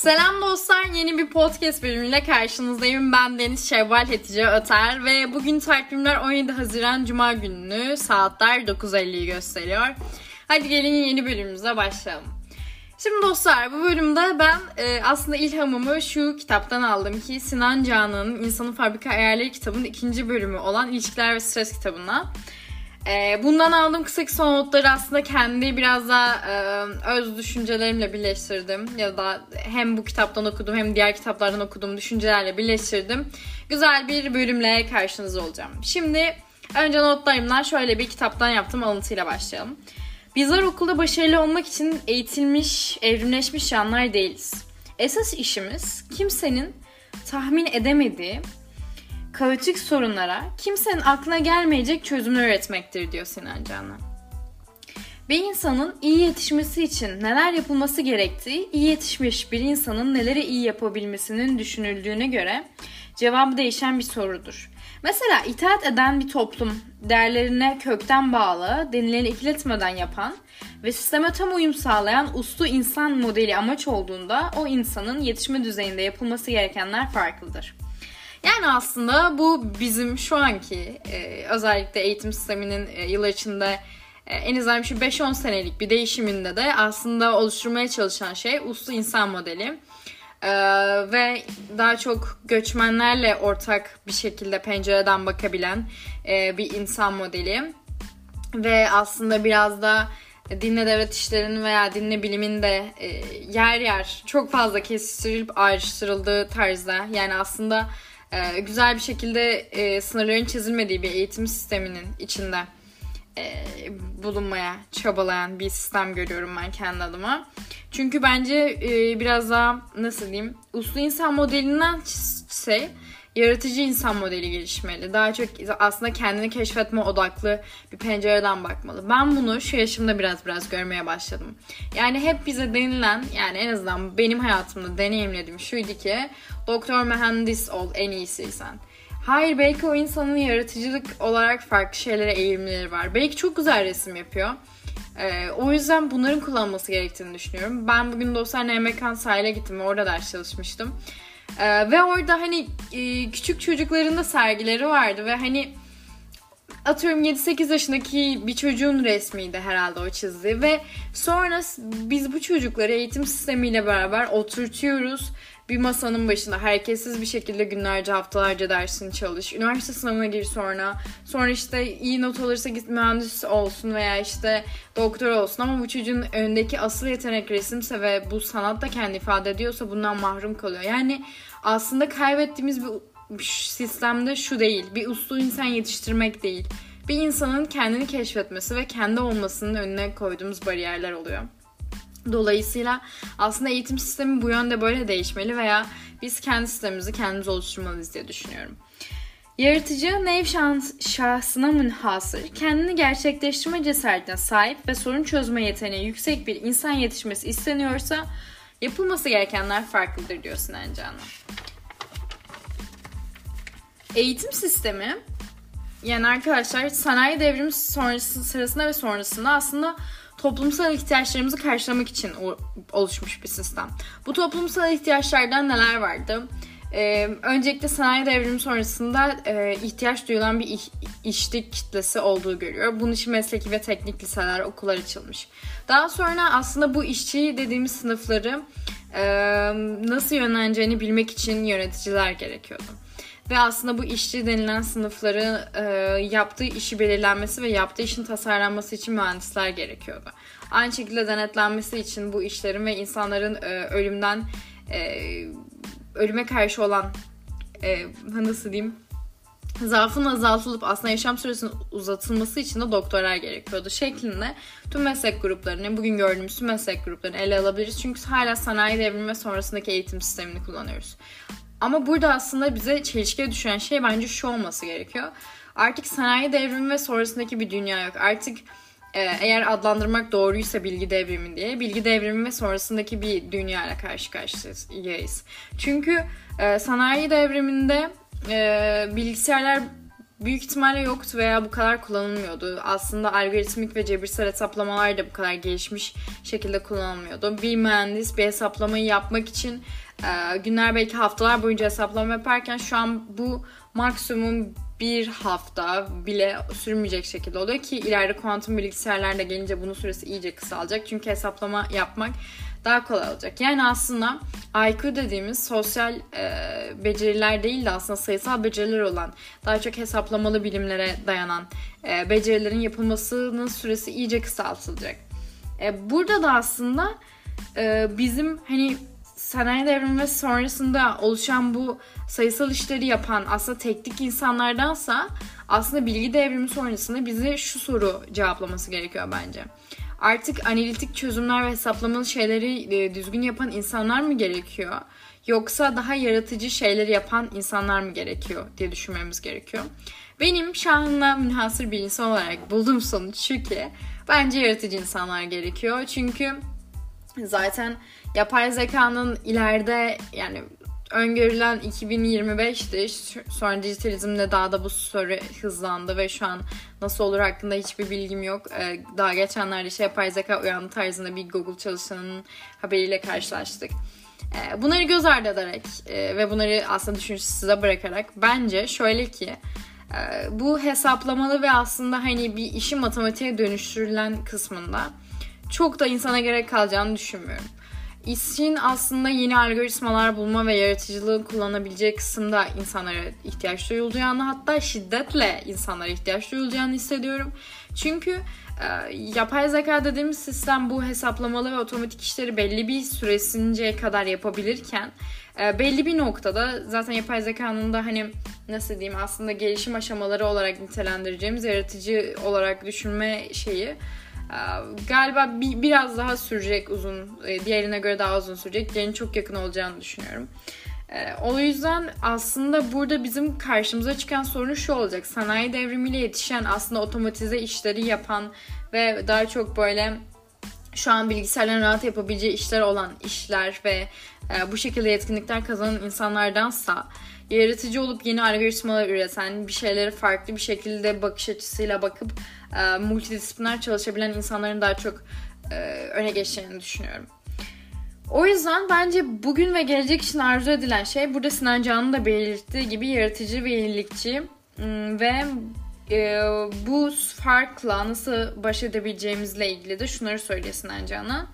Selam dostlar, yeni bir podcast bölümüyle karşınızdayım. Ben Deniz Şevval Hatice Öter ve bugün takvimler 17 Haziran Cuma günü saatler 9.50'yi gösteriyor. Hadi gelin yeni bölümümüze başlayalım. Şimdi dostlar bu bölümde ben e, aslında ilhamımı şu kitaptan aldım ki Sinan Canan'ın İnsanın Fabrika Ayarları kitabının ikinci bölümü olan İlişkiler ve Stres kitabına. E, bundan aldığım kısa kısa notları aslında kendi biraz daha e, öz düşüncelerimle birleştirdim. Ya da hem bu kitaptan okudum hem diğer kitaplardan okuduğum düşüncelerle birleştirdim. Güzel bir bölümle karşınızda olacağım. Şimdi önce notlarımdan şöyle bir kitaptan yaptığım alıntıyla başlayalım. Bizler okulda başarılı olmak için eğitilmiş, evrimleşmiş canlılar değiliz. Esas işimiz kimsenin tahmin edemediği kaotik sorunlara kimsenin aklına gelmeyecek çözümler üretmektir diyor Sinan Canan. Bir insanın iyi yetişmesi için neler yapılması gerektiği, iyi yetişmiş bir insanın neleri iyi yapabilmesinin düşünüldüğüne göre cevabı değişen bir sorudur. Mesela itaat eden bir toplum değerlerine kökten bağlı, denileni ikiletmeden yapan ve sisteme tam uyum sağlayan uslu insan modeli amaç olduğunda o insanın yetişme düzeyinde yapılması gerekenler farklıdır. Yani aslında bu bizim şu anki e, özellikle eğitim sisteminin e, içinde e, en azından şu 5-10 senelik bir değişiminde de aslında oluşturmaya çalışan şey uslu insan modeli. Ee, ve daha çok göçmenlerle ortak bir şekilde pencereden bakabilen e, bir insan modeli ve aslında biraz da dinle devlet işlerinin veya dinle bilimin de e, yer yer çok fazla kesiştirilip ayrıştırıldığı tarzda yani aslında e, güzel bir şekilde e, sınırların çizilmediği bir eğitim sisteminin içinde e, bulunmaya çabalayan bir sistem görüyorum ben kendi adıma. Çünkü bence e, biraz daha nasıl diyeyim uslu insan modelinden şey yaratıcı insan modeli gelişmeli. Daha çok aslında kendini keşfetme odaklı bir pencereden bakmalı. Ben bunu şu yaşımda biraz biraz görmeye başladım. Yani hep bize denilen yani en azından benim hayatımda deneyimlediğim şuydu ki doktor mühendis ol en iyisi sen. Hayır belki o insanın yaratıcılık olarak farklı şeylere eğilimleri var. Belki çok güzel resim yapıyor. Ee, o yüzden bunların kullanılması gerektiğini düşünüyorum. Ben bugün dostlarla Emekan sahile gittim ve orada ders çalışmıştım. Ee, ve orada hani e, küçük çocukların da sergileri vardı ve hani atıyorum 7-8 yaşındaki bir çocuğun resmiydi herhalde o çizdiği ve sonra biz bu çocukları eğitim sistemiyle beraber oturtuyoruz bir masanın başında hareketsiz bir şekilde günlerce haftalarca dersini çalış. Üniversite sınavına gir sonra. Sonra işte iyi not alırsa git mühendis olsun veya işte doktor olsun ama bu çocuğun öndeki asıl yetenek resimse ve bu sanatta kendi ifade ediyorsa bundan mahrum kalıyor. Yani aslında kaybettiğimiz bir sistemde şu değil. Bir uslu insan yetiştirmek değil. Bir insanın kendini keşfetmesi ve kendi olmasının önüne koyduğumuz bariyerler oluyor. Dolayısıyla aslında eğitim sistemi bu yönde böyle değişmeli veya biz kendi sistemimizi kendimiz oluşturmalıyız diye düşünüyorum. Yaratıcı nev şans, şahsına münhasır, kendini gerçekleştirme cesaretine sahip ve sorun çözme yeteneği yüksek bir insan yetişmesi isteniyorsa yapılması gerekenler farklıdır diyor Sinan Canan. Eğitim sistemi yani arkadaşlar sanayi devrimi sonrası, sırasında ve sonrasında aslında toplumsal ihtiyaçlarımızı karşılamak için oluşmuş bir sistem. Bu toplumsal ihtiyaçlardan neler vardı? Ee, öncelikle sanayi devrimi sonrasında e, ihtiyaç duyulan bir iş, işlik kitlesi olduğu görüyor. Bunun için mesleki ve teknik liseler, okullar açılmış. Daha sonra aslında bu işçi dediğimiz sınıfları e, nasıl yönleneceğini bilmek için yöneticiler gerekiyordu. Ve aslında bu işçi denilen sınıfları e, yaptığı işi belirlenmesi ve yaptığı işin tasarlanması için mühendisler gerekiyordu. Aynı şekilde denetlenmesi için bu işlerin ve insanların e, ölümden e, ölüme karşı olan e, nasıl diyeyim zaafın azaltılıp aslında yaşam süresinin uzatılması için de doktorlar gerekiyordu şeklinde tüm meslek gruplarını, bugün gördüğümüz tüm meslek gruplarını ele alabiliriz. Çünkü hala sanayi devrimi ve sonrasındaki eğitim sistemini kullanıyoruz. Ama burada aslında bize çelişkiye düşen şey bence şu olması gerekiyor. Artık sanayi devrimi ve sonrasındaki bir dünya yok. Artık e, eğer adlandırmak doğruysa bilgi devrimi diye bilgi devrimi ve sonrasındaki bir dünya ile karşı karşıyayız. Çünkü e, sanayi devriminde e, bilgisayarlar büyük ihtimalle yoktu veya bu kadar kullanılmıyordu. Aslında algoritmik ve cebirsel hesaplamalar da bu kadar gelişmiş şekilde kullanılmıyordu. Bir mühendis bir hesaplamayı yapmak için e, günler belki haftalar boyunca hesaplama yaparken şu an bu maksimum bir hafta bile sürmeyecek şekilde oluyor ki ileride kuantum bilgisayarlarla gelince bunun süresi iyice kısalacak. Çünkü hesaplama yapmak daha kolay olacak. Yani aslında IQ dediğimiz sosyal e, beceriler değil de aslında sayısal beceriler olan daha çok hesaplamalı bilimlere dayanan e, becerilerin yapılmasının süresi iyice kısaltılacak. E, burada da aslında e, bizim hani sanayi devrimi ve sonrasında oluşan bu sayısal işleri yapan aslında teknik insanlardansa aslında bilgi devrimi sonrasında bize şu soru cevaplaması gerekiyor bence. Artık analitik çözümler ve hesaplamalı şeyleri e, düzgün yapan insanlar mı gerekiyor? Yoksa daha yaratıcı şeyleri yapan insanlar mı gerekiyor diye düşünmemiz gerekiyor. Benim şahına münhasır bir insan olarak bulduğum sonuç şu ki bence yaratıcı insanlar gerekiyor. Çünkü zaten yapay zekanın ileride yani öngörülen 2025'ti. Sonra dijitalizmle daha da bu süre hızlandı ve şu an nasıl olur hakkında hiçbir bilgim yok. Ee, daha geçenlerde işte yapay zeka uyandı tarzında bir Google çalışanının haberiyle karşılaştık. Ee, bunları göz ardı ederek e, ve bunları aslında düşünüş size bırakarak bence şöyle ki e, bu hesaplamalı ve aslında hani bir işi matematiğe dönüştürülen kısmında çok da insana gerek kalacağını düşünmüyorum. İşin aslında yeni algoritmalar bulma ve yaratıcılığı kullanabileceği kısımda insanlara ihtiyaç duyulacağını hatta şiddetle insanlara ihtiyaç duyulacağını hissediyorum. Çünkü e, yapay zeka dediğimiz sistem bu hesaplamalı ve otomatik işleri belli bir süresince kadar yapabilirken e, belli bir noktada zaten yapay zekanın da hani nasıl diyeyim aslında gelişim aşamaları olarak nitelendireceğimiz yaratıcı olarak düşünme şeyi galiba bir, biraz daha sürecek uzun. E, diğerine göre daha uzun sürecek. Diğerinin çok yakın olacağını düşünüyorum. Ee, o yüzden aslında burada bizim karşımıza çıkan sorun şu olacak. Sanayi devrimiyle yetişen aslında otomatize işleri yapan ve daha çok böyle şu an bilgisayarların rahat yapabileceği işler olan işler ve e, bu şekilde yetkinlikler kazanan insanlardansa yaratıcı olup yeni algoritmalar üreten, bir şeyleri farklı bir şekilde bakış açısıyla bakıp e, multidisipliner çalışabilen insanların daha çok e, öne geçeceğini düşünüyorum. O yüzden bence bugün ve gelecek için arzu edilen şey burada Sinan Can'ın da belirttiği gibi yaratıcı ve yenilikçi hmm, ve e, bu farkla nasıl baş edebileceğimizle ilgili de şunları söylüyor Sinan Can'a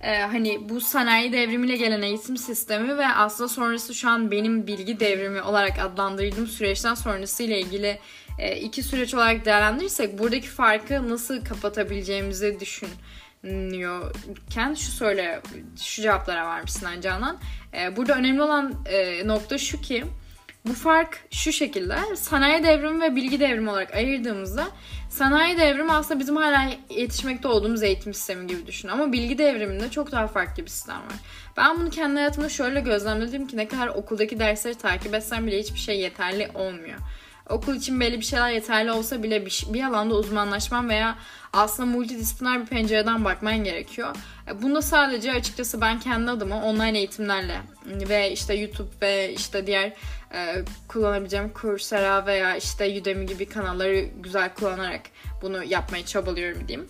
e, hani bu sanayi devrimiyle gelen eğitim sistemi ve aslında sonrası şu an benim bilgi devrimi olarak adlandırdığım süreçten sonrası ile ilgili e, iki süreç olarak değerlendirirsek buradaki farkı nasıl kapatabileceğimizi düşünüyorken şu söyle şu cevaplara varmışsın Canan. E, burada önemli olan e, nokta şu ki bu fark şu şekilde sanayi devrimi ve bilgi devrimi olarak ayırdığımızda sanayi devrimi aslında bizim hala yetişmekte olduğumuz eğitim sistemi gibi düşün. Ama bilgi devriminde çok daha farklı bir sistem var. Ben bunu kendi hayatımda şöyle gözlemledim ki ne kadar okuldaki dersleri takip etsem bile hiçbir şey yeterli olmuyor. Okul için belli bir şeyler yeterli olsa bile bir, bir alanda uzmanlaşman veya aslında multidisipliner bir pencereden bakman gerekiyor. E, bunda sadece açıkçası ben kendi adıma online eğitimlerle ve işte YouTube ve işte diğer e, kullanabileceğim Coursera veya işte Udemy gibi kanalları güzel kullanarak bunu yapmaya çabalıyorum diyeyim.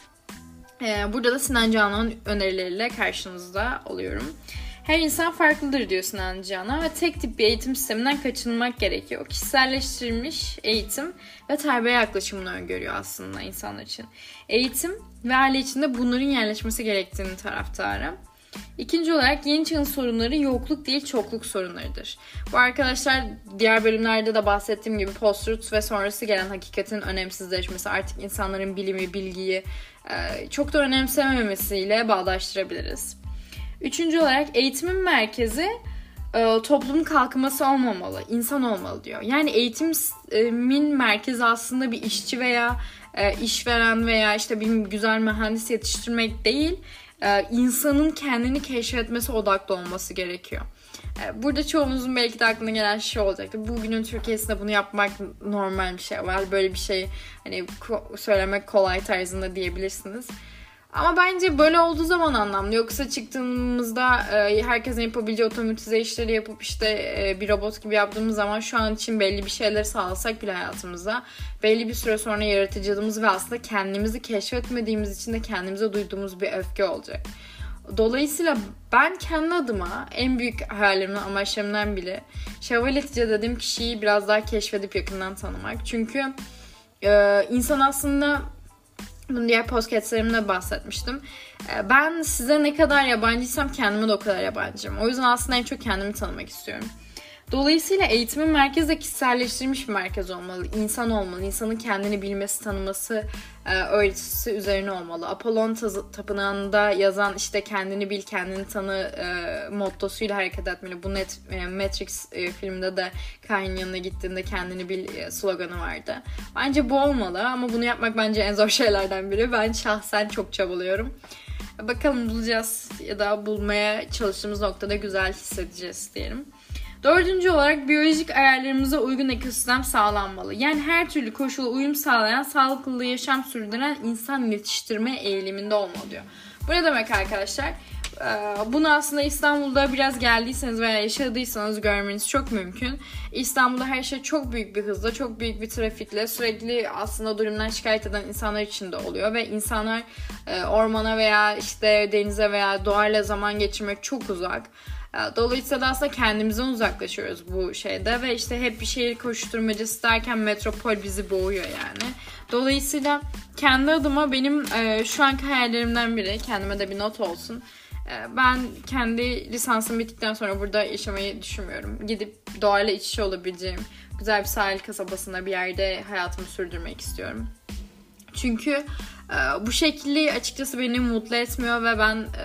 E, burada da Sinan Canan'ın önerileriyle karşınızda oluyorum. Her insan farklıdır diyor Sinan Can'a ve tek tip bir eğitim sisteminden kaçınmak gerekiyor. Kişiselleştirilmiş eğitim ve terbiye yaklaşımını öngörüyor aslında insanlar için. Eğitim ve aile içinde bunların yerleşmesi gerektiğini taraftarı. İkinci olarak yeni çağın sorunları yokluk değil çokluk sorunlarıdır. Bu arkadaşlar diğer bölümlerde de bahsettiğim gibi post ve sonrası gelen hakikatin önemsizleşmesi artık insanların bilimi, bilgiyi çok da önemsememesiyle bağdaştırabiliriz. Üçüncü olarak eğitimin merkezi e, toplumun kalkınması olmamalı, insan olmalı diyor. Yani eğitimin merkezi aslında bir işçi veya e, işveren veya işte bir güzel mühendis yetiştirmek değil, e, insanın kendini keşfetmesi odaklı olması gerekiyor. Burada çoğunuzun belki de aklına gelen şey olacaktır. Bugünün Türkiye'sinde bunu yapmak normal bir şey var. Böyle bir şey hani söylemek kolay tarzında diyebilirsiniz. Ama bence böyle olduğu zaman anlamlı. Yoksa çıktığımızda e, herkesin yapabileceği otomatize işleri yapıp işte e, bir robot gibi yaptığımız zaman şu an için belli bir şeyleri sağlasak bile hayatımızda belli bir süre sonra yaratıcılığımız ve aslında kendimizi keşfetmediğimiz için de kendimize duyduğumuz bir öfke olacak. Dolayısıyla ben kendi adıma en büyük hayallerimden, amaçlarımdan biri şövaletice dediğim kişiyi biraz daha keşfedip yakından tanımak. Çünkü e, insan aslında bunu diğer podcastlerimde bahsetmiştim. E, ben size ne kadar yabancıysam kendime de o kadar yabancıyım. O yüzden aslında en çok kendimi tanımak istiyorum. Dolayısıyla eğitimin merkezi de kişiselleştirilmiş bir merkez olmalı. İnsan olmalı. İnsanın kendini bilmesi, tanıması, e, öğretisi üzerine olmalı. Apollon tapınağında yazan işte kendini bil, kendini tanı e, mottosuyla hareket etmeli. Bu net, e, Matrix e, filminde de Kain'in yanına gittiğinde kendini bil e, sloganı vardı. Bence bu olmalı ama bunu yapmak bence en zor şeylerden biri. Ben şahsen çok çabalıyorum. Bakalım bulacağız ya da bulmaya çalıştığımız noktada güzel hissedeceğiz diyelim. Dördüncü olarak biyolojik ayarlarımıza uygun ekosistem sağlanmalı. Yani her türlü koşula uyum sağlayan, sağlıklı yaşam sürdüren insan yetiştirme eğiliminde olmalı diyor. Bu ne demek arkadaşlar? Ee, bunu aslında İstanbul'da biraz geldiyseniz veya yaşadıysanız görmeniz çok mümkün. İstanbul'da her şey çok büyük bir hızla, çok büyük bir trafikle sürekli aslında durumdan şikayet eden insanlar için de oluyor ve insanlar e, ormana veya işte denize veya doğayla zaman geçirmek çok uzak. Dolayısıyla aslında kendimizden uzaklaşıyoruz bu şeyde ve işte hep bir şehir koşturmacası derken metropol bizi boğuyor yani. Dolayısıyla kendi adıma benim e, şu anki hayallerimden biri, kendime de bir not olsun. E, ben kendi lisansım bittikten sonra burada yaşamayı düşünmüyorum. Gidip doğayla iç içe olabileceğim güzel bir sahil kasabasında bir yerde hayatımı sürdürmek istiyorum. Çünkü e, bu şekilde açıkçası beni mutlu etmiyor ve ben e,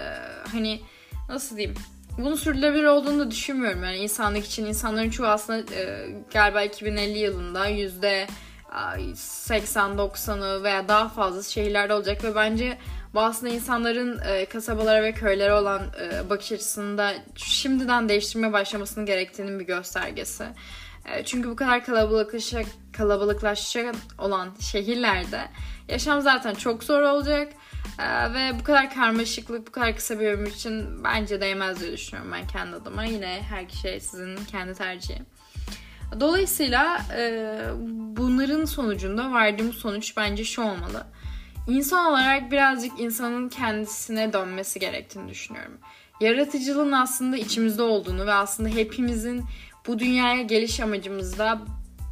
hani nasıl diyeyim bunu sürdürülebilir olduğunu da düşünmüyorum. Yani insanlık için insanların çoğu aslında e, galiba 2050 yılında yüzde 80-90'ı veya daha fazla şehirlerde olacak ve bence bu aslında insanların e, kasabalara ve köylere olan e, bakış açısında şimdiden değiştirmeye başlamasının gerektiğinin bir göstergesi. E, çünkü bu kadar kalabalıklaşacak, kalabalıklaşacak olan şehirlerde yaşam zaten çok zor olacak ee, ve bu kadar karmaşıklık, bu kadar kısa bir ömür için bence değmez diye düşünüyorum ben kendi adıma. Yine her şey sizin kendi tercihi. Dolayısıyla e, bunların sonucunda vardığım sonuç bence şu olmalı. İnsan olarak birazcık insanın kendisine dönmesi gerektiğini düşünüyorum. Yaratıcılığın aslında içimizde olduğunu ve aslında hepimizin bu dünyaya geliş amacımızda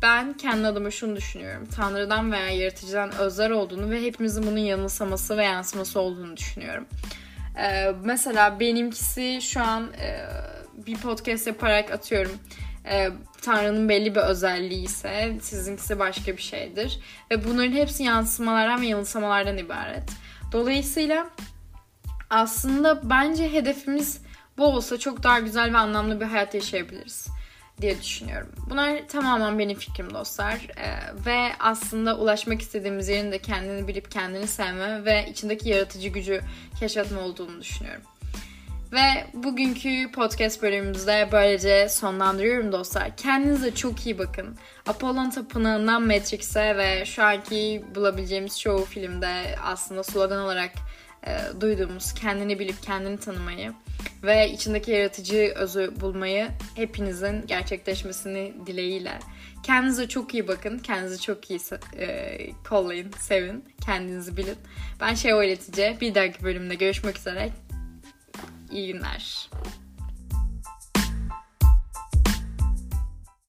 ben kendi adıma şunu düşünüyorum. Tanrı'dan veya yaratıcıdan özel olduğunu ve hepimizin bunun yanılsaması ve yansıması olduğunu düşünüyorum. Ee, mesela benimkisi şu an e, bir podcast yaparak atıyorum. E, Tanrı'nın belli bir özelliği ise sizinkisi başka bir şeydir. Ve bunların hepsi yansımalardan ve yanılsamalardan ibaret. Dolayısıyla aslında bence hedefimiz bu olsa çok daha güzel ve anlamlı bir hayat yaşayabiliriz diye düşünüyorum. Bunlar tamamen benim fikrim dostlar. Ee, ve aslında ulaşmak istediğimiz yerin de kendini bilip kendini sevme ve içindeki yaratıcı gücü keşfetme olduğunu düşünüyorum. Ve bugünkü podcast bölümümüzde böylece sonlandırıyorum dostlar. Kendinize çok iyi bakın. Apollon Tapınağı'ndan Matrix'e ve şu anki bulabileceğimiz çoğu filmde aslında slogan olarak e, duyduğumuz kendini bilip kendini tanımayı ve içindeki yaratıcı özü bulmayı hepinizin gerçekleşmesini dileğiyle. Kendinize çok iyi bakın. Kendinizi çok iyi e, kollayın, sevin. Kendinizi bilin. Ben şey öğretici. Bir dahaki bölümde görüşmek üzere. İyi günler.